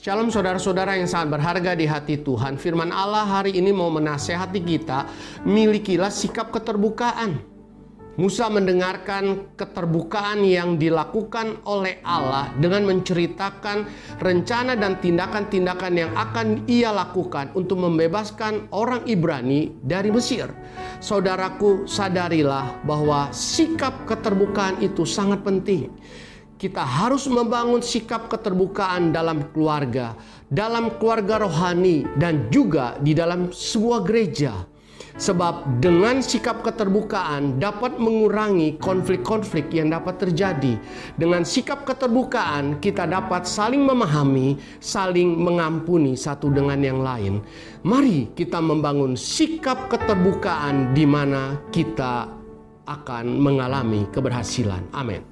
Shalom saudara-saudara yang sangat berharga di hati Tuhan. Firman Allah hari ini mau menasehati kita, milikilah sikap keterbukaan. Musa mendengarkan keterbukaan yang dilakukan oleh Allah dengan menceritakan rencana dan tindakan-tindakan yang akan ia lakukan untuk membebaskan orang Ibrani dari Mesir. Saudaraku, sadarilah bahwa sikap keterbukaan itu sangat penting kita harus membangun sikap keterbukaan dalam keluarga, dalam keluarga rohani, dan juga di dalam sebuah gereja. Sebab dengan sikap keterbukaan dapat mengurangi konflik-konflik yang dapat terjadi. Dengan sikap keterbukaan kita dapat saling memahami, saling mengampuni satu dengan yang lain. Mari kita membangun sikap keterbukaan di mana kita akan mengalami keberhasilan. Amin.